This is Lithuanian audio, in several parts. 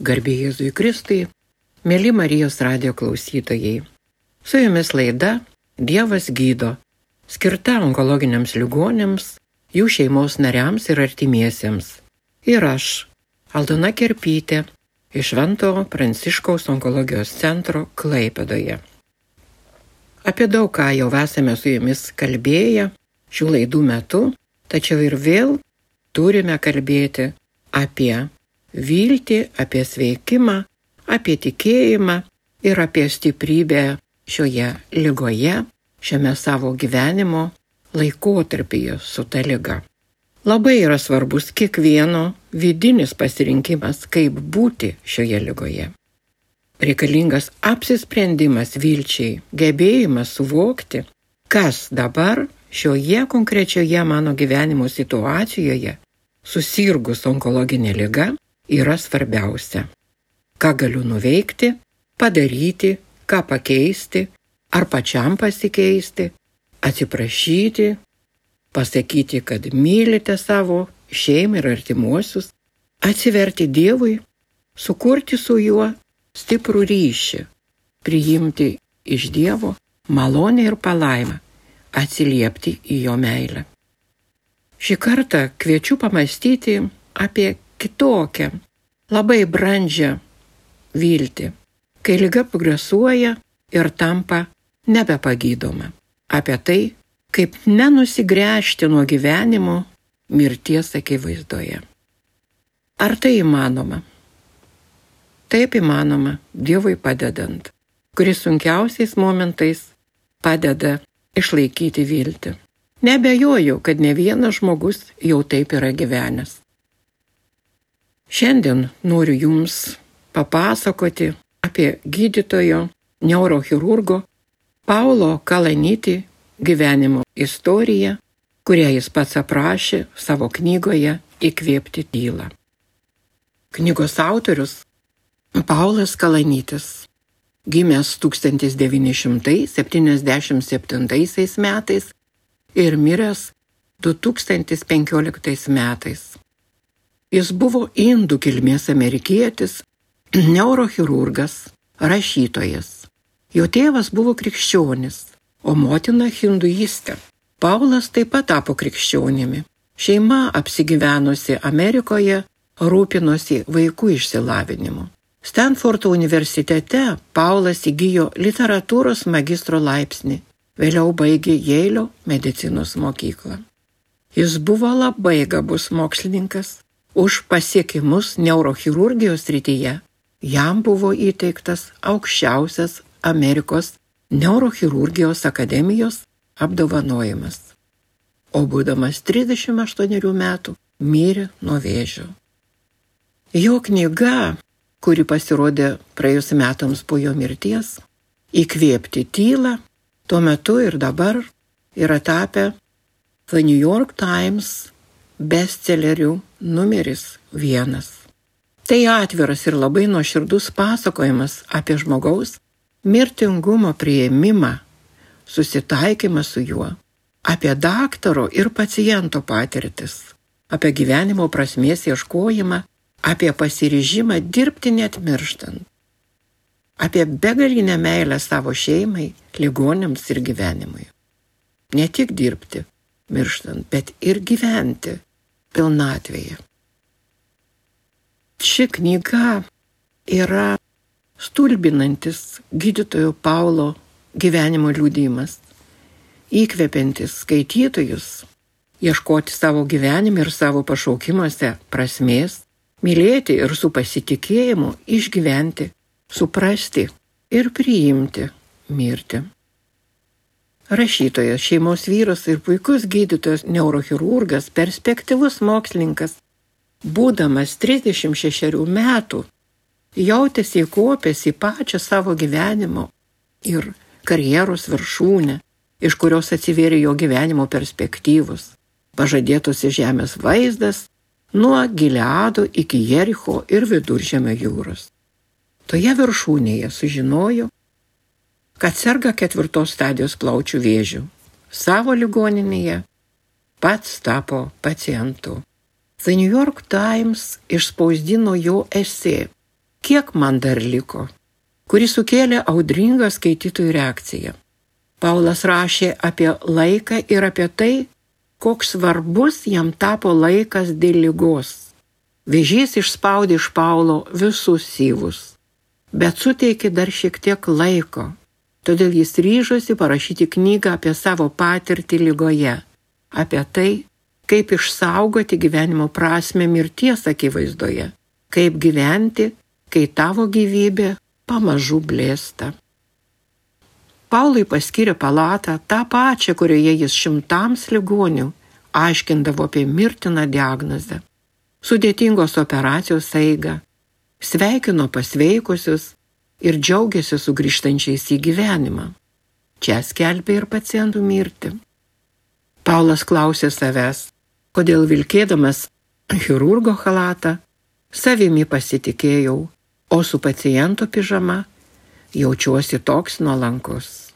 Garbė Jėzui Kristui, mėly Marijos radio klausytojai. Su jumis laida Dievas gydo, skirta onkologiniams ligonėms, jų šeimos nariams ir artimiesiems. Ir aš, Aldona Kerpytė, iš Vento Pranciškaus onkologijos centro Klaipedoje. Apie daug ką jau esame su jumis kalbėję šių laidų metu, tačiau ir vėl turime kalbėti apie viltį, apie sveikimą, apie tikėjimą ir apie stiprybę šioje lygoje, šiame savo gyvenimo laikotarpyje su ta lyga. Labai yra svarbus kiekvieno vidinis pasirinkimas, kaip būti šioje lygoje. Reikalingas apsisprendimas vilčiai, gebėjimas suvokti, kas dabar šioje konkrečioje mano gyvenimo situacijoje susirgus onkologinė lyga yra svarbiausia. Ką galiu nuveikti, padaryti, ką pakeisti, ar pačiam pasikeisti, atsiprašyti, pasakyti, kad mylite savo šeimą ir artimuosius, atsiverti Dievui, sukurti su juo stiprų ryšį, priimti iš Dievo malonę ir palaimą, atsiliepti į jo meilę. Šį kartą kviečiu pamastyti apie kitokią, labai brandžią viltį, kai lyga progresuoja ir tampa nebepagydoma. Apie tai, kaip nenusigręžti nuo gyvenimo mirties akivaizdoje. Ar tai įmanoma? Taip įmanoma, Dievui padedant, kuris sunkiausiais momentais padeda išlaikyti viltį. Nebejoju, kad ne vienas žmogus jau taip yra gyvenęs. Šiandien noriu Jums papasakoti apie gydytojo neurochirurgo Paulo Kalanyti gyvenimo istoriją, kurią jis pats aprašė savo knygoje Įkvėpti tylą. Knygos autorius Paulas Kalanytis, gimęs 1977 metais ir miręs 2015 metais. Jis buvo indų kilmės amerikietis, neurochirurgas, rašytojas. Jo tėvas buvo krikščionis, o motina hinduistė. Paulas taip pat tapo krikščionimi. Šeima apsigyvenusi Amerikoje rūpinosi vaikų išsilavinimu. Stanfordo universitete Paulas įgyjo literatūros magistro laipsnį, vėliau baigė Jėlio medicinos mokyklą. Jis buvo labai gabus mokslininkas, Už pasiekimus neurochirurgijos rytyje jam buvo įteiktas aukščiausias Amerikos neurochirurgijos akademijos apdovanojimas. O būdamas 38 metų mirė nuo vėžio. Jo knyga, kuri pasirodė praėjus metams po jo mirties, Įkvėpti tylą, tuo metu ir dabar yra tapę The New York Times bestsellerių numeris vienas. Tai atviras ir labai nuoširdus pasakojimas apie žmogaus mirtingumo prieimimą, susitaikymą su juo, apie daktaro ir paciento patirtis, apie gyvenimo prasmės ieškojimą, apie pasiryžimą dirbti net mirštant, apie begalinę meilę savo šeimai, ligonėms ir gyvenimui. Ne tik dirbti, mirštant, bet ir gyventi pilnatvėje. Ši knyga yra stulbinantis gydytojo Paulo gyvenimo liūdimas, įkvepiantis skaitytojus ieškoti savo gyvenime ir savo pašaukimuose prasmės, mylėti ir su pasitikėjimu išgyventi, suprasti ir priimti mirtį. Rašytojas, šeimos vyras ir puikus gydytojas, neurochirurgas, perspektyvus mokslininkas, būdamas 36 metų, jautėsi įkopęs į pačią savo gyvenimo ir karjeros viršūnę, iš kurios atsivėrė jo gyvenimo perspektyvus, pažadėtusi žemės vaizdas nuo Gileado iki Jericho ir viduržėmio jūros. Toje viršūnėje sužinojo, kad serga ketvirtos stadijos plaučių vėžių. Savo ligoninėje pats tapo pacientu. The New York Times išspausdino jo esė kiek man dar liko, kuri sukėlė audringą skaitytojų reakciją. Paulas rašė apie laiką ir apie tai, koks svarbus jam tapo laikas dėl lygos. Vežys išspaudė iš Paulo visus syvus, bet suteikė dar šiek tiek laiko. Todėl jis ryžosi parašyti knygą apie savo patirtį lygoje, apie tai, kaip išsaugoti gyvenimo prasme mirties akivaizdoje, kaip gyventi, kai tavo gyvybė pamažu blėsta. Paului paskyrė palatą tą pačią, kurioje jis šimtams ligonių aiškindavo apie mirtiną diagnozę, sudėtingos operacijos eigą, sveikino pasveikusius ir džiaugiasi sugrįžtančiais į gyvenimą. Čia skelbė ir pacientų mirti. Paulas klausė savęs, kodėl vilkėdamas chirurgo halatą savimi pasitikėjau, o su paciento pižama jaučiuosi toks nuolankus.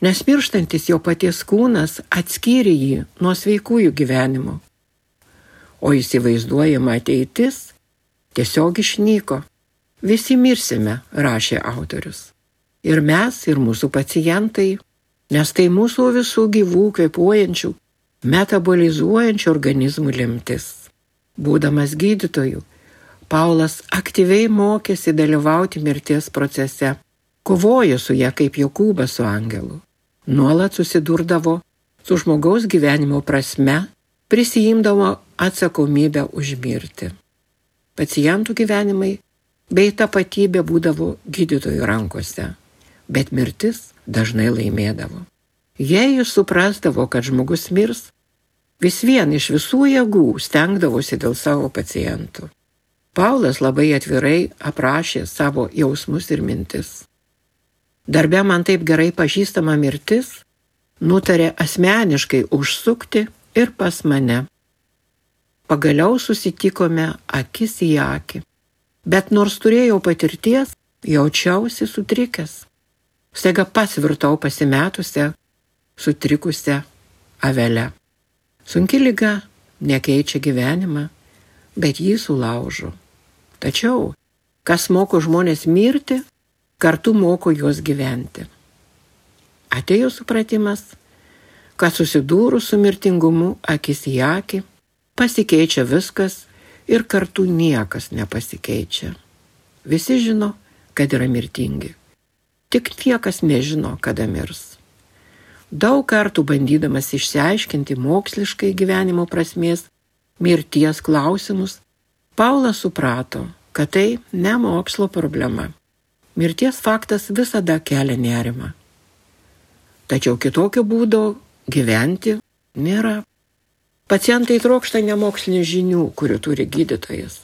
Nes mirštantis jo paties kūnas atskyrė jį nuo sveikųjų gyvenimų, o įsivaizduojama ateitis tiesiog išnyko. Visi mirsime, rašė autorius. Ir mes, ir mūsų pacientai, nes tai mūsų visų gyvų kvepuojančių, metabolizuojančių organizmų lemtis. Būdamas gydytoju, Paulas aktyviai mokėsi dalyvauti mirties procese, kovojo su ją kaip Jokūbas su angelu, nuolat susidurdavo su žmogaus gyvenimo prasme, prisijimdavo atsakomybę už mirtį. Pacientų gyvenimai bei tapatybė būdavo gydytojų rankose, bet mirtis dažnai laimėdavo. Jei jis suprasdavo, kad žmogus mirs, vis vien iš visų jėgų stengdavosi dėl savo pacientų. Paulas labai atvirai aprašė savo jausmus ir mintis. Darbe man taip gerai pažįstama mirtis nutarė asmeniškai užsukti ir pas mane. Pagaliau susitikome akis į akį, bet nors turėjau patirties, jaučiausi sutrikęs. Staiga pasvirtau pasimetusią, sutrikusią avelę. Sunki lyga nekeičia gyvenimą, bet jį sulaužo. Tačiau, kas moko žmonės mirti, kartu moko juos gyventi. Atėjo supratimas, kad susidūrus su mirtingumu akis į akį, pasikeičia viskas ir kartu niekas nepasikeičia. Visi žino, kad yra mirtingi. Tik niekas nežino, kada mirs. Daug kartų bandydamas išsiaiškinti moksliškai gyvenimo prasmės mirties klausimus, Paulas suprato, kad tai ne mokslo problema. Mirties faktas visada kelia nerimą. Tačiau kitokio būdo gyventi nėra. Pacientai trokšta ne mokslinių žinių, kurių turi gydytojas,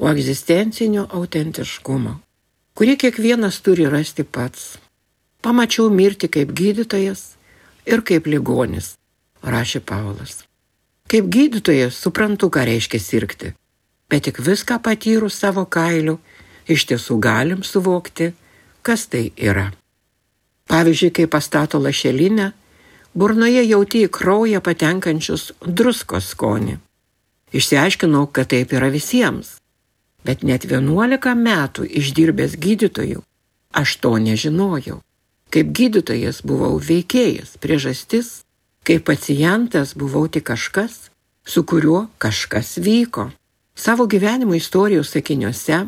o egzistencinio autentiškumo, kurį kiekvienas turi rasti pats. Pamačiau mirti kaip gydytojas ir kaip ligonis, rašė Paulas. Kaip gydytojas suprantu, ką reiškia sirgti bet tik viską patyrus savo kailiu, iš tiesų galim suvokti, kas tai yra. Pavyzdžiui, kai pastato lašelinę, burnoje jauti į kraują patenkančius druskos skonį. Išsiaiškinau, kad taip yra visiems, bet net 11 metų išdirbęs gydytojų, aš to nežinojau. Kaip gydytojas buvau veikėjas, priežastis, kaip pacientas buvau tik kažkas, su kuriuo kažkas vyko. Savo gyvenimo istorijos sakiniuose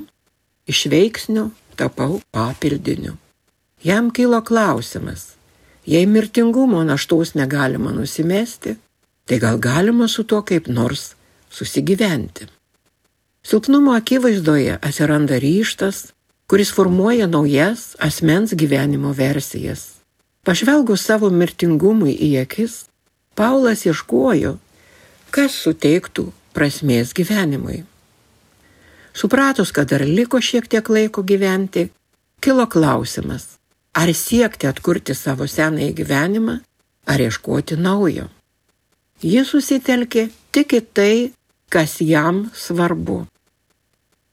iš veiksnių tapau papildiniu. Jam kilo klausimas, jei mirtingumo naštos negalima nusimesti, tai gal galima su tuo kaip nors susigyventi. Silpnumo akivaizdoje atsiranda ryštas, kuris formuoja naujas asmens gyvenimo versijas. Pažvelgus savo mirtingumui į akis, Paulas ieškojo, kas suteiktų prasmės gyvenimui. Supratus, kad dar liko šiek tiek laiko gyventi, kilo klausimas, ar siekti atkurti savo senąjį gyvenimą, ar ieškoti naujo. Jis susitelkė tik į tai, kas jam svarbu.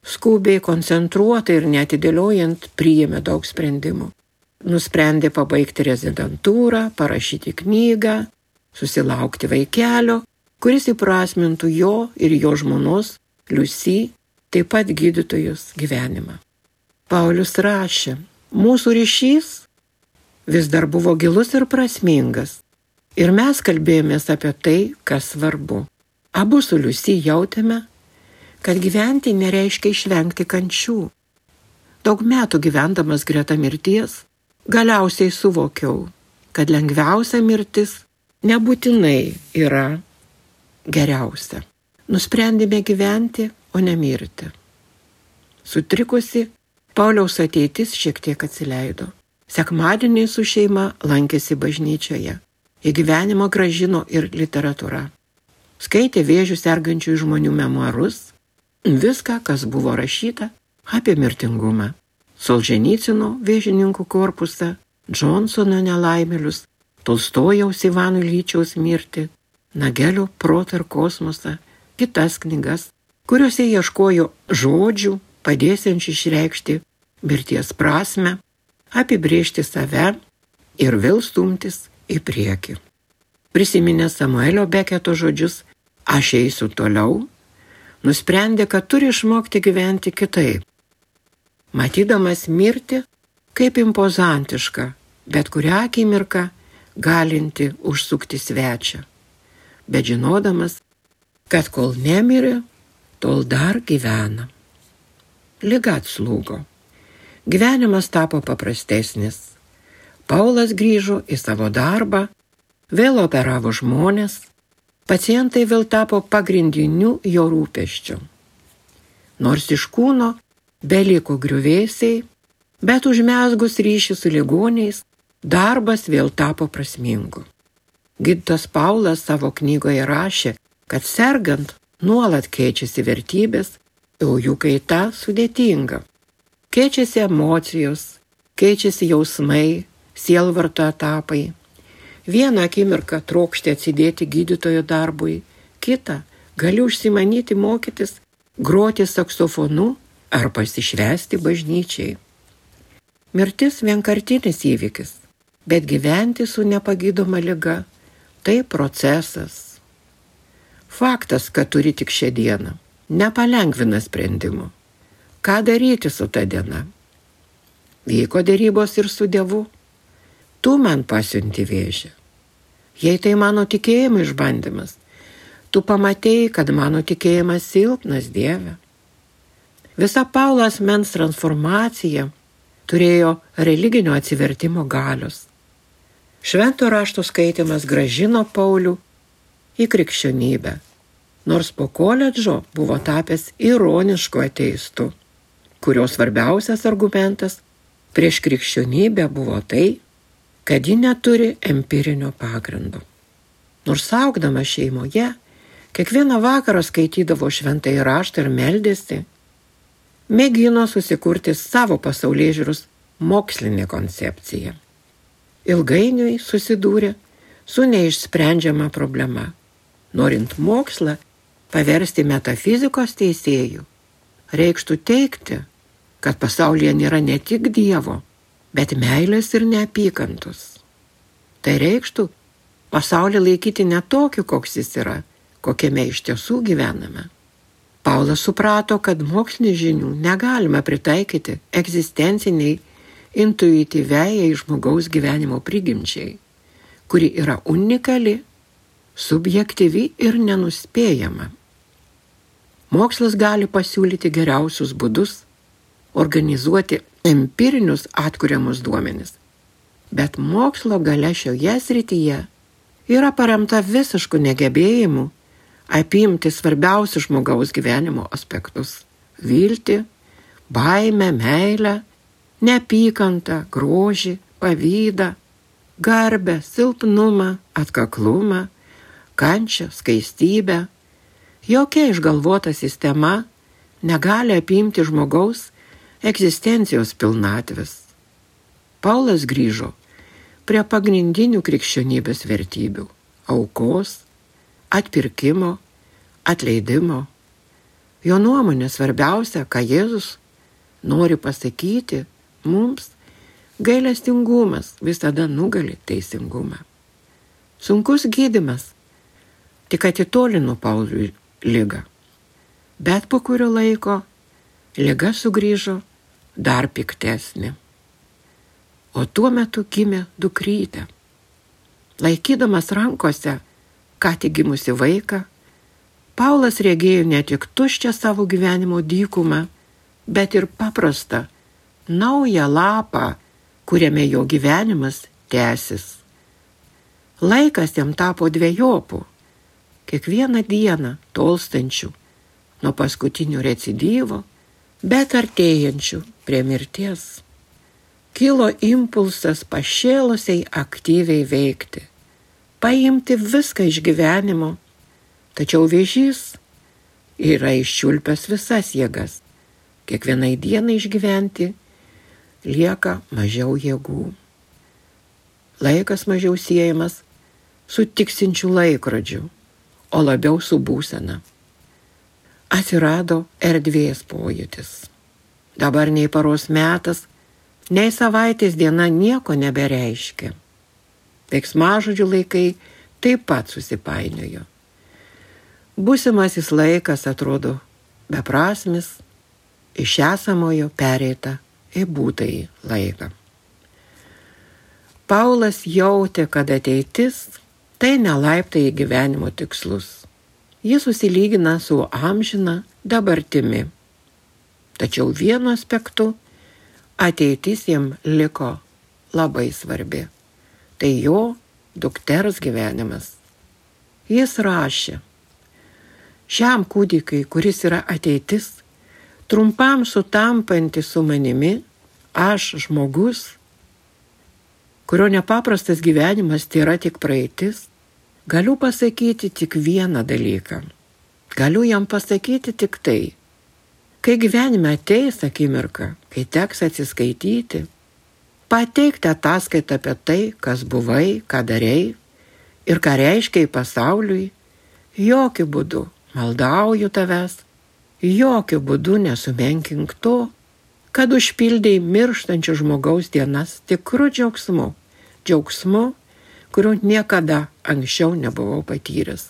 Skubiai, koncentruotai ir netidėliojant priėmė daug sprendimų. Nusprendė pabaigti rezidentūrą, parašyti knygą, susilaukti vaikelio kuris įprasmintų jo ir jo žmonos Liusi taip pat gydytojus gyvenimą. Paulius rašė, mūsų ryšys vis dar buvo gilus ir prasmingas. Ir mes kalbėjomės apie tai, kas svarbu. Abu su Liusi jautėme, kad gyventi nereiškia išvengti kančių. Daug metų gyvendamas greta mirties, galiausiai suvokiau, kad lengviausia mirtis nebūtinai yra geriausia. Nusprendėme gyventi, o ne mirti. Sutrikusi, Pauliaus ateitis šiek tiek atsileido. Sekmadienį su šeima lankėsi bažnyčioje. Į gyvenimą gražino ir literatūra. Skaitė vėžių sergančių žmonių memoarus, viską, kas buvo rašyta apie mirtingumą. Solženicino vėžininkų korpusą, Johnsono nelaimėlius, Tolstojaus Ivanų Lyčiaus mirtį, Nagelio protą ir kosmosą, kitas knygas, kuriuose ieškojo žodžių, padėsiančių išreikšti mirties prasme, apibriežti save ir vėl stumtis į priekį. Prisiminė Samuelio Beketo žodžius, aš eisiu toliau, nusprendė, kad turi išmokti gyventi kitaip. Matydamas mirtį kaip impozantišką, bet kurią akimirką galinti užsukti svečią, bet žinodamas, kad kol nemirė, tol dar gyvena. Liga atslūgo. Gyvenimas tapo paprastesnis. Paulas grįžo į savo darbą, vėl operavo žmonės, pacientai vėl tapo pagrindiniu jo rūpeščiu. Nors iš kūno beliko griuvėsiai, bet užmesgus ryšį su ligoniais, darbas vėl tapo prasmingu. Gydytas Paulas savo knygoje rašė, kad sergant nuolat keičiasi vertybės, o jų kaita sudėtinga. Keičiasi emocijos, keičiasi jausmai, sielvarto etapai. Vieną akimirką trokšti atsidėti gydytojo darbui, kitą gali užsimanyti mokytis groti saksofonu ar pasišvesti bažnyčiai. Mirtis vienkartinis įvykis, bet gyventi su nepagydoma lyga - tai procesas. Faktas, kad turi tik šią dieną, nepalengvina sprendimų ką daryti su ta diena. Vyko dėrybos ir su Dievu. Tu man pasiunti vėžį. Jei tai mano tikėjimo išbandymas, tu pamatėjai, kad mano tikėjimas silpnas Dieve. Visa Paulas mens transformacija turėjo religinio atsivertimo galios. Švento rašto skaitimas gražino Paulių į krikščionybę, nors po koledžo buvo tapęs ironišku ateistu kurio svarbiausias argumentas prieš krikščionybę buvo tai, kad ji neturi empirinio pagrindo. Nors augdama šeimoje, kiekvieną vakarą skaitydavo šventai raštą ir meldėsi, mėgino susikurti savo pasaulyje žiūrus mokslinę koncepciją. Ilgainiui susidūrė su neišsprendžiama problema. Norint mokslą paversti metafizikos teisėjų, reikštų teikti, kad pasaulyje nėra ne tik Dievo, bet meilės ir neapykantos. Tai reikštų pasaulį laikyti ne tokiu, koks jis yra, kokiame iš tiesų gyvename. Paulas suprato, kad mokslinį žinių negalima pritaikyti egzistenciniai, intuityviai žmogaus gyvenimo prigimčiai, kuri yra unikali, subjektyvi ir nenuspėjama. Mokslas gali pasiūlyti geriausius būdus organizuoti empirinius atkuriamus duomenis. Bet mokslo gale šioje srityje yra paremta visišku negebėjimu apimti svarbiausius žmogaus gyvenimo aspektus - viltį, baimę, meilę, neapykantą, grožį, pavydą, garbę, silpnumą, atkaklumą, kančią, skaistybę. Jokia išgalvota sistema negali apimti žmogaus egzistencijos pilnatvės. Paulas grįžo prie pagrindinių krikščionybės vertybių - aukos, atpirkimo, atleidimo. Jo nuomonė svarbiausia, ką Jėzus nori pasakyti mums, gailestingumas visada nugali teisingumą. Sunkus gydimas tik atitolino Pauliui lygą, bet po kurio laiko Liga sugrįžo dar piktesnė. O tuo metu gimė dukrytė. Laikydamas rankose ką tik gimusi vaiką, Paulas regėjo ne tik tuščią savo gyvenimo dykumą, bet ir paprastą, naują lapą, kuriame jo gyvenimas tęsis. Laikas jam tapo dviejopų, kiekvieną dieną tolstančių nuo paskutinio recidyvo, bet artėjančių prie mirties. Kilo impulsas pašėlusiai aktyviai veikti, paimti viską iš gyvenimo Tačiau vėžys yra iščiulpęs visas jėgas. Kiekvienai dienai išgyventi lieka mažiau jėgų. Laikas mažiau siejamas su tiksinčiu laikrodžiu, o labiau su būsena. Atsirado erdvės pojūtis. Dabar nei paros metas, nei savaitės diena nieko nebereiškia. Veiksmažodžių laikai taip pat susipainiojo. Būsimasis laikas atrodo beprasmis, iš esamojo pereita į būtąjį laiką. Paulas jautė, kad ateitis tai nelaiptai į gyvenimo tikslus. Jis susilygina su amžina dabartimi. Tačiau vienu aspektu ateitis jam liko labai svarbi. Tai jo dukters gyvenimas. Jis rašė, šiam kūdikiai, kuris yra ateitis, trumpam sutampanti su manimi, aš žmogus, kurio nepaprastas gyvenimas tai yra tik praeitis, galiu pasakyti tik vieną dalyką. Galiu jam pasakyti tik tai. Kai gyvenime ateis akimirka, kai teks atsiskaityti, pateikti ataskaitą apie tai, kas buvai, ką darėjai ir ką reiškia į pasauliui, jokių būdų maldauju tavęs, jokių būdų nesumenkink to, kad užpildėjai mirštančio žmogaus dienas tikru džiaugsmu, džiaugsmu, kurio niekada anksčiau nebuvau patyręs.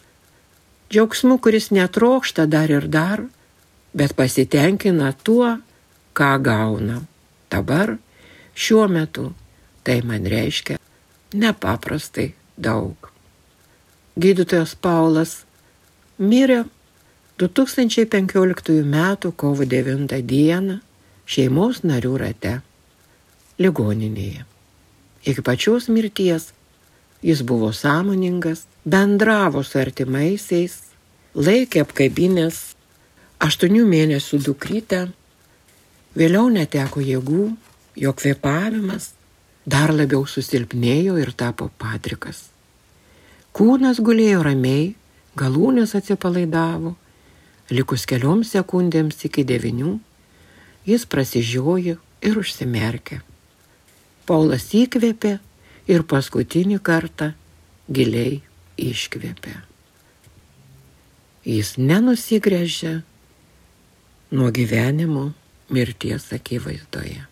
Džiaugsmu, kuris netrokšta dar ir dar, bet pasitenkina tuo, ką gauna. Dabar, šiuo metu, tai man reiškia nepaprastai daug. Gydytojas Paulas mirė 2015 m. kovo 9 d. šeimos narių rate ligoninėje. Iki pačios mirties jis buvo sąmoningas, bendravo su artimaisiais, laikė apkabinės aštuonių mėnesių dukrytę, vėliau neteko jėgų, jo kvepavimas dar labiau susilpnėjo ir tapo patrikas. Kūnas gulėjo ramiai, galūnės atsipalaidavo, Likus kelioms sekundėms iki devinių, jis prasižiojo ir užsimerkė. Paulas įkvėpė ir paskutinį kartą giliai iškvėpė. Jis nenusigrėžė nuo gyvenimo mirties akivaizdoje.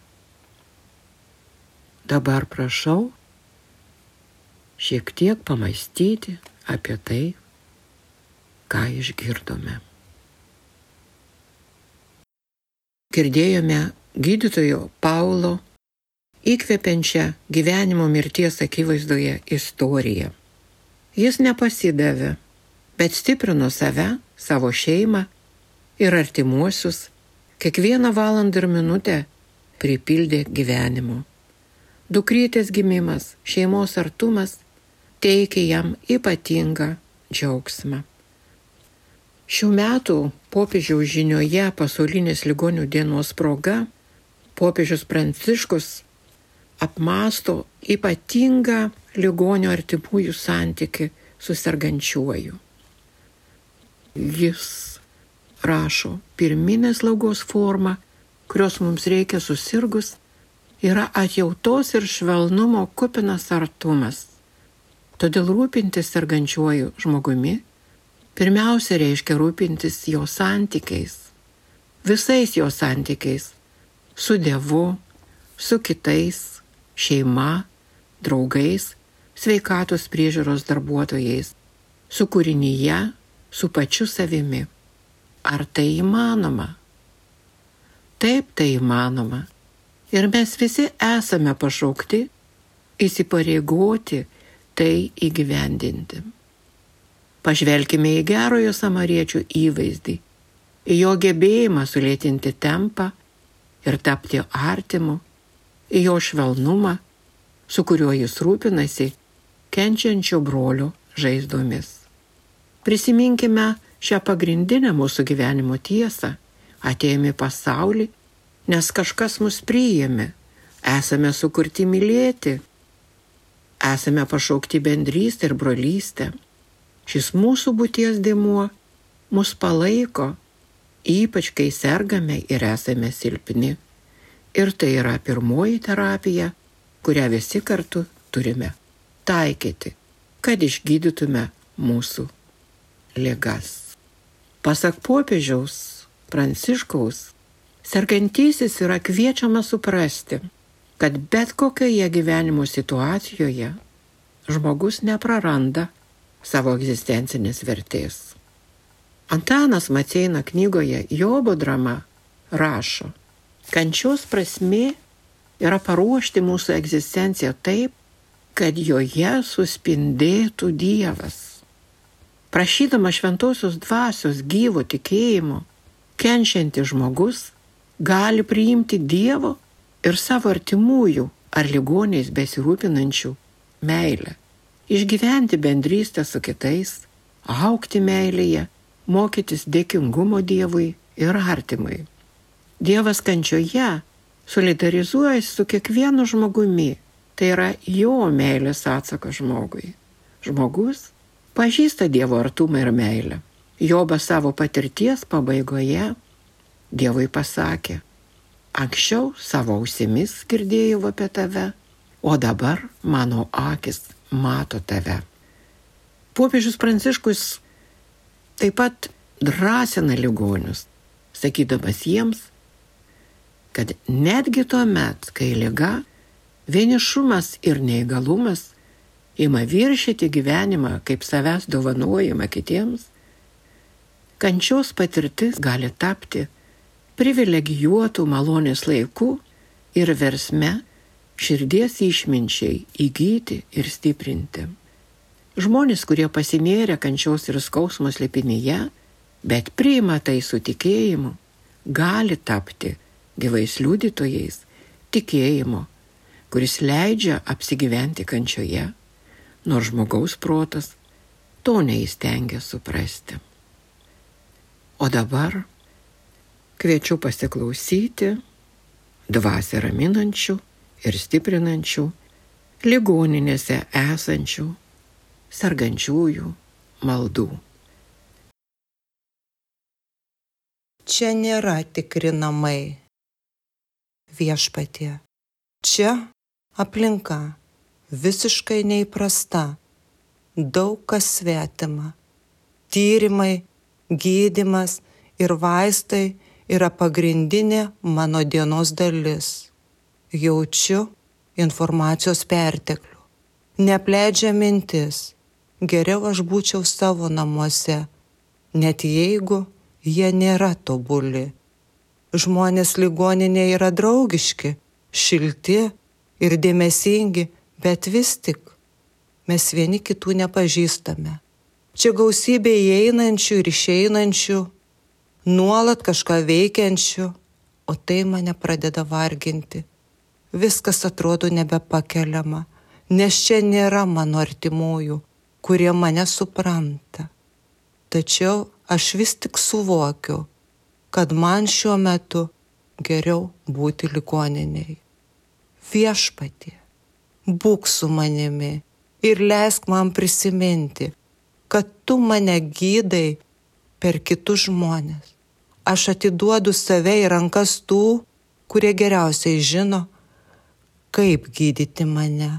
Dabar prašau šiek tiek pamastyti apie tai, ką išgirdome. girdėjome gydytojo Paulo įkvepiančią gyvenimo mirties akivaizdoje istoriją. Jis nepasidavė, bet stiprino save, savo šeimą ir artimuosius, kiekvieną valandą ir minutę pripildė gyvenimu. Dukrytės gimimas, šeimos artumas teikė jam ypatingą džiaugsmą. Šių metų popiežiaus žinioje pasaulinės ligonių dienos proga popiežius Pranciškus apmasto ypatingą ligonio artimųjų santyki su sergančiuoju. Jis rašo, pirminė slaugos forma, kurios mums reikia susirgus, yra atjautos ir švelnumo kupinas artumas. Todėl rūpintis sergančiuoju žmogumi pirmiausia reiškia rūpintis jo santykiais, visais jo santykiais - su Dievu, su kitais, šeima, draugais, sveikatos priežiūros darbuotojais, su kūrinyje, su pačiu savimi. Ar tai įmanoma? Taip tai įmanoma. Ir mes visi esame pašaukti įsipareigoti tai įgyvendinti. Pažvelkime į gerojo samariečių įvaizdį, į jo gebėjimą sulėtinti tempą ir tapti artimu, į jo švelnumą, su kuriuo jis rūpinasi kenčiančio brolio žaizdomis. Prisiminkime šią pagrindinę mūsų gyvenimo tiesą. Atėjome į pasaulį, nes kažkas mus priėmė. Esame sukurti mylėti. Esame pašaukti bendrystę ir brolystę. Šis mūsų būties dėmuo mus palaiko, ypač kai sergame ir esame silpni. Ir tai yra pirmoji terapija, kurią visi kartu turime taikyti, kad išgydytume mūsų ligas. Pasak popiežiaus Pranciškaus, sergantysis yra kviečiamas suprasti, kad bet kokioje gyvenimo situacijoje žmogus nepraranda savo egzistencinės vertės. Antanas Maceina knygoje Jobo drama rašo, Kančios prasme yra paruošti mūsų egzistenciją taip, kad joje suspindėtų Dievas. Prašydama šventosios dvasios gyvo tikėjimo, kenčiantis žmogus gali priimti Dievo ir savo artimųjų ar ligoniais besirūpinančių meilę, išgyventi bendrystę su kitais, aukti meilėje, mokytis dėkingumo Dievui ir artimui. Dievas kančioje solidarizuojasi su kiekvienu žmogumi, tai yra jo meilės atsakas žmogui. Žmogus pažįsta Dievo artumą ir meilę. Jobas savo patirties pabaigoje Dievui pasakė, anksčiau savo ausimis girdėjau apie tave, o dabar mano akis mato tave. Popiežius Pranciškus taip pat drąsina ligonius, sakydamas jiems, kad netgi tuo met, kai lyga, vienišumas ir neįgalumas ima viršyti gyvenimą kaip savęs dovanojimą kitiems, kančios patirtis gali tapti privilegijuotų malonės laikų ir versme širdies išminčiai įgyti ir stiprinti. Žmonės, kurie pasinėrė kančios ir skausmo slėpinyje, bet priima tai su tikėjimu, gali tapti gyvais liudytojais tikėjimo, kuris leidžia apsigyventi kančioje, nors žmogaus protas to neįstengia suprasti. O dabar kviečiu pasiklausyti dvasę raminančių ir stiprinančių, ligoninėse esančių, sargančiųjų maldų. Čia nėra tikri namai viešpatie. Čia aplinka visiškai neįprasta, daug kas svetima. Tyrimai, gydimas ir vaistai yra pagrindinė mano dienos dalis. Jaučiu informacijos perteklių. Nepleidžia mintis. Geriau aš būčiau savo namuose, net jeigu jie nėra tobuli žmonės ligoninėje yra draugiški, šilti ir dėmesingi, bet vis tik mes vieni kitų nepažįstame. Čia gausybė įeinančių ir išeinančių, nuolat kažką veikiančių, o tai mane pradeda varginti. Viskas atrodo nebepakeliama, nes čia nėra mano artimųjų, kurie mane supranta. Tačiau aš vis tik suvokiu, kad man šiuo metu geriau būti ligoniniai. Viešpatie, būk su manimi ir leisk man prisiminti, kad tu mane gydai per kitus žmonės. Aš atiduodu save į rankas tų, kurie geriausiai žino, kaip gydyti mane.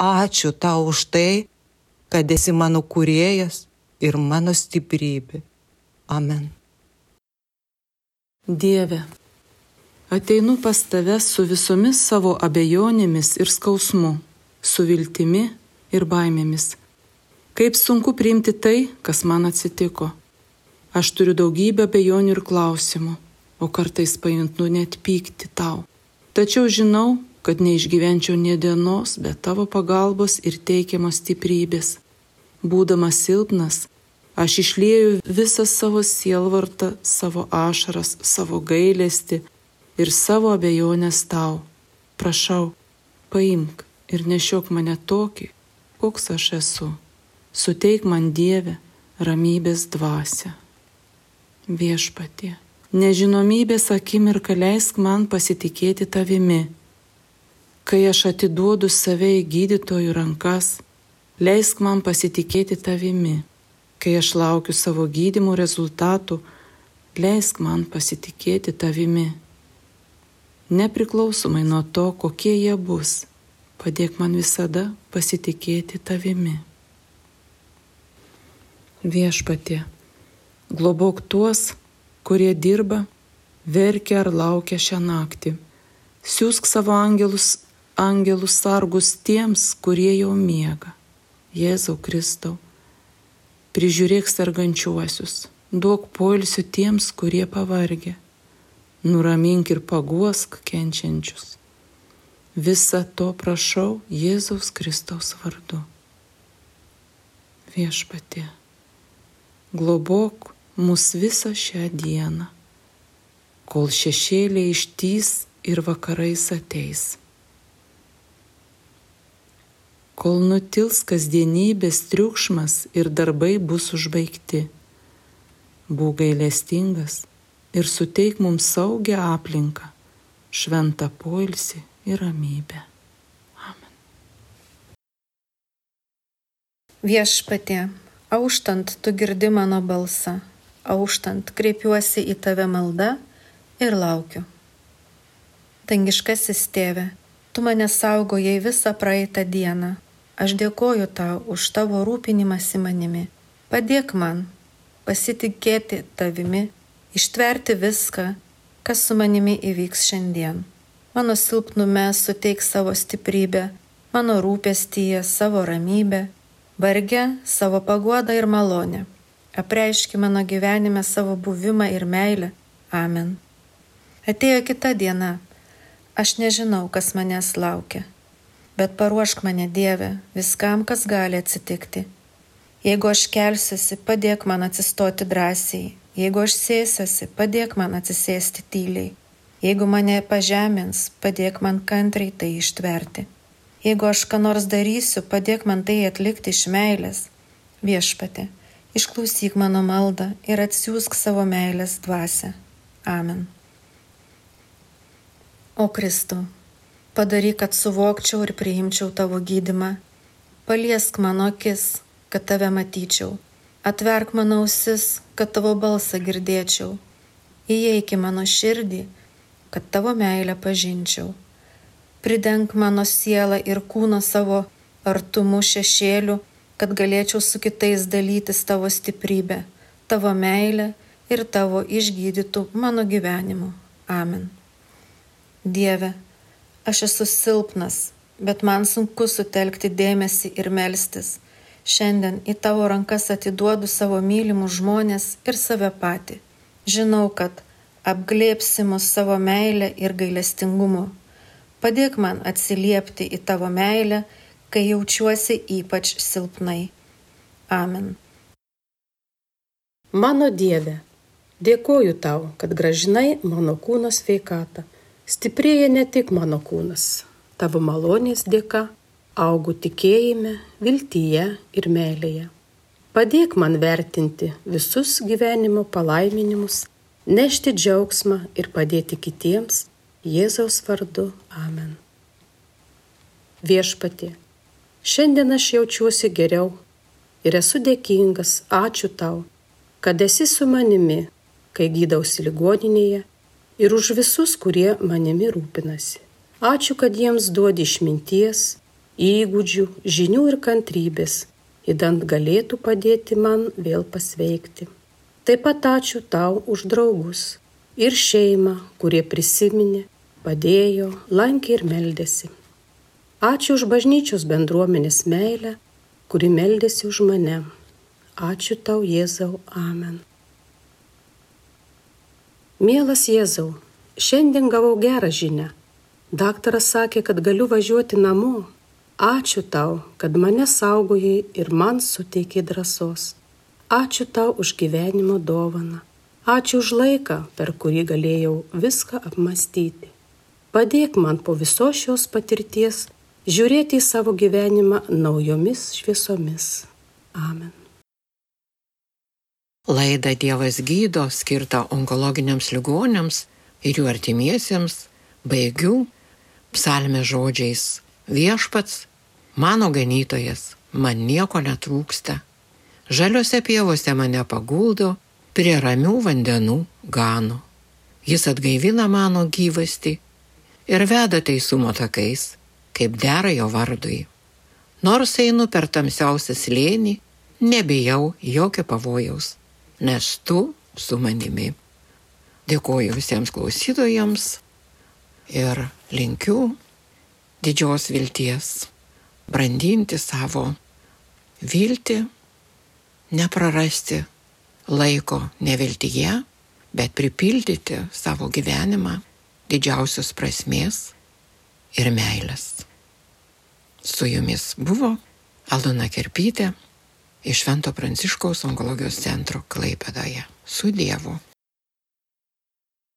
Ačiū tau už tai, kad esi mano kuriejas ir mano stiprybė. Amen. Dieve, ateinu pas tave su visomis savo abejonėmis ir skausmu, su viltimi ir baimėmis. Kaip sunku priimti tai, kas man atsitiko. Aš turiu daugybę abejonių ir klausimų. o kartais pajuntu net pykti tau. Tačiau žinau, kad neišgyvenčiau nie dienos be tavo pagalbos ir teikiamos stiprybės. Būdamas silpnas, aš išlieju visą savo sielvartą, savo ašaras, savo gailestį ir savo abejonės tau. Prašau, paimk ir nešiok mane tokį, koks aš esu. Suteik man Dievę ramybės dvasę. Viešpatie, nežinomybės akimirką leisk man pasitikėti tavimi. Kai aš atiduodu save į gydytojų rankas, leisk man pasitikėti tavimi. Kai aš laukiu savo gydimo rezultatų, leisk man pasitikėti tavimi nepriklausomai nuo to, kokie jie bus, padėk man visada pasitikėti tavimi. Viešpatie, globok tuos, kurie dirba, verkia ar laukia šią naktį. Siūsk savo angelus, angelus sargus tiems, kurie jau miega. Jėzau Kristau, prižiūrėk sergančiuosius, duok poilsio tiems, kurie pavargė nuramink ir paguosk kenčiančius. Visą to prašau Jėzaus Kristaus vardu. Viešpatie, globok mus visą šią dieną, kol šešėliai ištys ir vakarais ateis. Kol nutils kasdienybės triukšmas ir darbai bus užbaigti. Būk gailestingas ir suteik mums saugią aplinką, šventą poilsį ir ramybę. Amen. Viešpatie, auštant tu girdi mano balsą, auštant kreipiuosi į tave maldą ir laukiu. Dangiškasis tėve, tu mane saugojai visą praeitą dieną. Aš dėkoju tau už tavo rūpinimąsi manimi. Padėk man pasitikėti tavimi ištverti viską, kas su manimi įvyks šiandien. Mano silpnume suteik savo stiprybę, mano rūpestyje savo ramybę, vargę savo paguodą ir malonę. Apreiški mano gyvenime savo buvimą ir meilę. Amen. Atėjo kita diena. Aš nežinau, kas manęs laukia, bet paruošk mane Dieve viskam, kas gali atsitikti. Jeigu aš kelsiuosi, padėk man atsistoti drąsiai Jeigu aš sėsiuosi, padėk man atsisėsti tyliai. Jeigu mane pažemins, padėk man kantriai tai ištverti. Jeigu aš ką nors darysiu, padėk man tai atlikti iš meilės. Viešpate, išklausyk mano maldą ir atsiųsk savo meilės dvasę. Amen. O Kristau, padaryk, kad suvokčiau ir priimčiau tavo gydimą. Paliesk mano akis, kad tave matyčiau Atverk mano ausis, kad tavo balsą girdėčiau. Įeik į mano širdį, kad tavo meilę pažinčiau. Pridenk mano sielą ir kūną savo artumų šešėlių, kad galėčiau su kitais dalytis tavo stiprybę, tavo meilę ir tavo išgydytų mano gyvenimu. Amen. Dieve, aš esu silpnas, bet man sunku sutelkti dėmesį ir melstis Šiandien į tavo rankas atiduodu savo mylimus žmonės ir save patį. Žinau, kad apglėpsi mus savo meilę ir gailestingumu. Padėk man atsiliepti į tavo meilę, kai jaučiuosi ypač silpnai. Amen. Mano Dieve, dėkoju tau, kad gražinai mano kūno sveikatą. Stiprėja ne tik mano kūnas, tavo malonės dėka augu tikėjime, viltyje ir meilėje. Padėk man vertinti visus gyvenimo palaiminimus, nešti džiaugsmą ir padėti kitiems Jėzaus vardu. Amen. Viešpatie, šiandien aš jaučiuosi geriau ir esu dėkingas, ačiū tau, kad esi su manimi, kai gydausi ligoninėje ir už visus, kurie manimi rūpinasi. Ačiū, kad jiems duodi išminties, įgūdžių, žinių ir kantrybės, įdant galėtų padėti man vėl pasveikti. Taip pat ačiū tau už draugus ir šeimą, kurie prisiminė, padėjo, lankė ir meldėsi. Ačiū už bažnyčios bendruomenės meilę, kuri meldėsi už mane. Ačiū tau, Jėzau, Amen. Mielas Jėzau, šiandien gavau gerą žinę. Daktaras sakė, kad galiu važiuoti namo. Ačiū tau, kad mane saugojai ir man suteikė drąsos. Ačiū tau už gyvenimo dovaną. Ačiū už laiką, per kurį galėjau viską apmastyti. Padėk man po visos šios patirties žiūrėti į savo gyvenimą naujomis šviesomis. Amen. Laida Dievas gydo skirta onkologiniams ligonėms ir jų artimiesiems baigiu psalmė žodžiais viešpats, mano ganytojas, man nieko netrūksta. Žaliuose pievose mane paguldo, prie ramių vandenų gano. Jis atgaivina mano gyvasti ir veda teisumo takais, kaip dera jo vardui. Nors einu per tamsiausią slėnį, nebijau jokio pavojaus, nes tu su manimi. Dėkoju visiems klausytojams ir linkiu didžios vilties, brandinti savo viltį, neprarasti laiko neviltyje, bet pripildyti savo gyvenimą didžiausios prasmės ir meilės. Su jumis buvo Aldona Kerpytė iš Švento Pranciškaus onkologijos centro Klaipėdoje. Su Dievu.